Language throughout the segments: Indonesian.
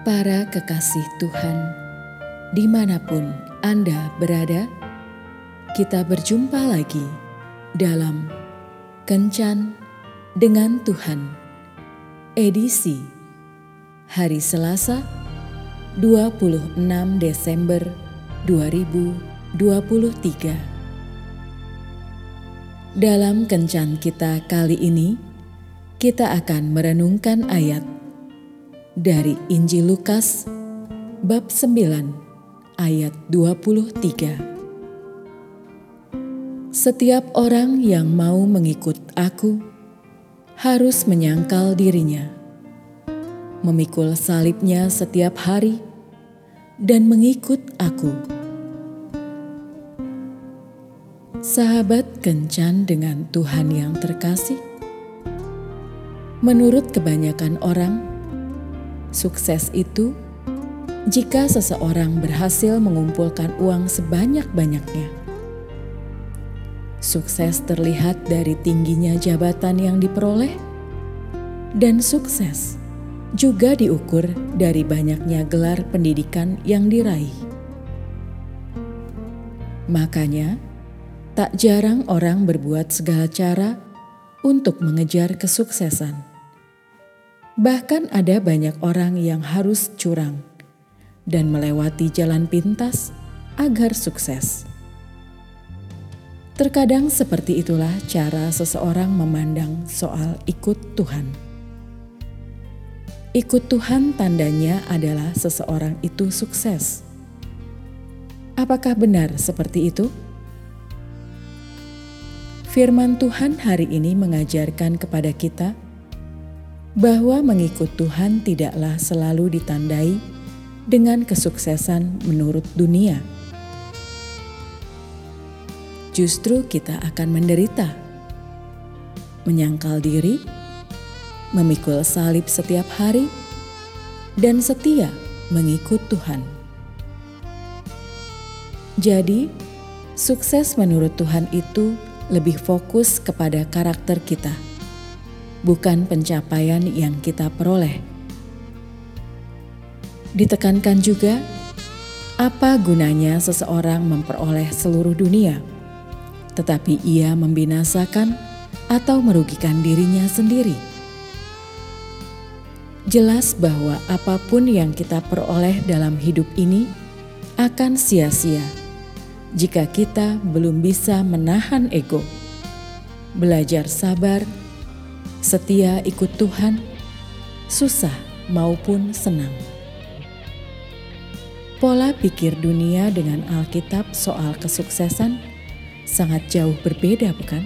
Para kekasih Tuhan, di mana pun Anda berada, kita berjumpa lagi dalam Kencan dengan Tuhan, edisi hari Selasa 26 Desember 2023. Dalam Kencan kita kali ini, kita akan merenungkan ayat dari Injil Lukas bab 9 ayat 23. Setiap orang yang mau mengikut aku harus menyangkal dirinya, memikul salibnya setiap hari, dan mengikut aku. Sahabat kencan dengan Tuhan yang terkasih, menurut kebanyakan orang, Sukses itu jika seseorang berhasil mengumpulkan uang sebanyak-banyaknya. Sukses terlihat dari tingginya jabatan yang diperoleh, dan sukses juga diukur dari banyaknya gelar pendidikan yang diraih. Makanya, tak jarang orang berbuat segala cara untuk mengejar kesuksesan Bahkan ada banyak orang yang harus curang dan melewati jalan pintas agar sukses. Terkadang seperti itulah cara seseorang memandang soal ikut Tuhan. Ikut Tuhan tandanya adalah seseorang itu sukses. Apakah benar seperti itu? Firman Tuhan hari ini mengajarkan kepada kita bahwa mengikut Tuhan tidaklah selalu ditandai dengan kesuksesan menurut dunia. Justru kita akan menderita, menyangkal diri, memikul salib setiap hari, dan setia mengikut Tuhan. Jadi, sukses menurut Tuhan itu lebih fokus kepada karakter kita bukan pencapaian yang kita peroleh. Ditekankan juga, apa gunanya seseorang memperoleh seluruh dunia, tetapi ia membinasakan atau merugikan dirinya sendiri. Jelas bahwa apa pun yang kita peroleh dalam hidup ini akan sia-sia jika kita belum bisa menahan ego, belajar sabar, setia ikut Tuhan, susah maupun senang. Pola pikir dunia dengan Alkitab soal kesuksesan sangat jauh berbeda, bukan?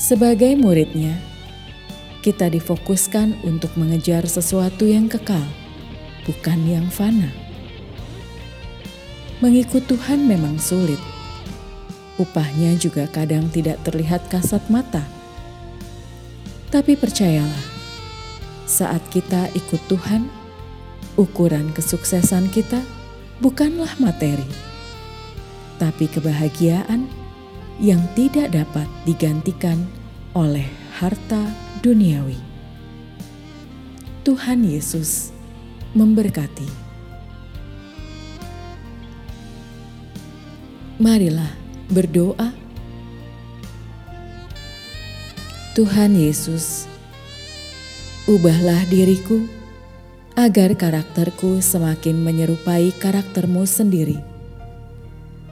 Sebagai muridnya, kita difokuskan untuk mengejar sesuatu yang kekal, bukan yang fana. Mengikut Tuhan memang sulit. Upahnya juga kadang tidak terlihat kasat mata tapi percayalah, saat kita ikut Tuhan, ukuran kesuksesan kita bukanlah materi, tapi kebahagiaan yang tidak dapat digantikan oleh harta duniawi. Tuhan Yesus memberkati. Marilah berdoa Tuhan Yesus, ubahlah diriku agar karakterku semakin menyerupai karaktermu sendiri,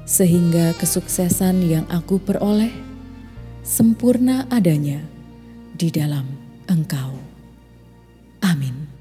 sehingga kesuksesan yang aku peroleh sempurna adanya di dalam Engkau. Amin.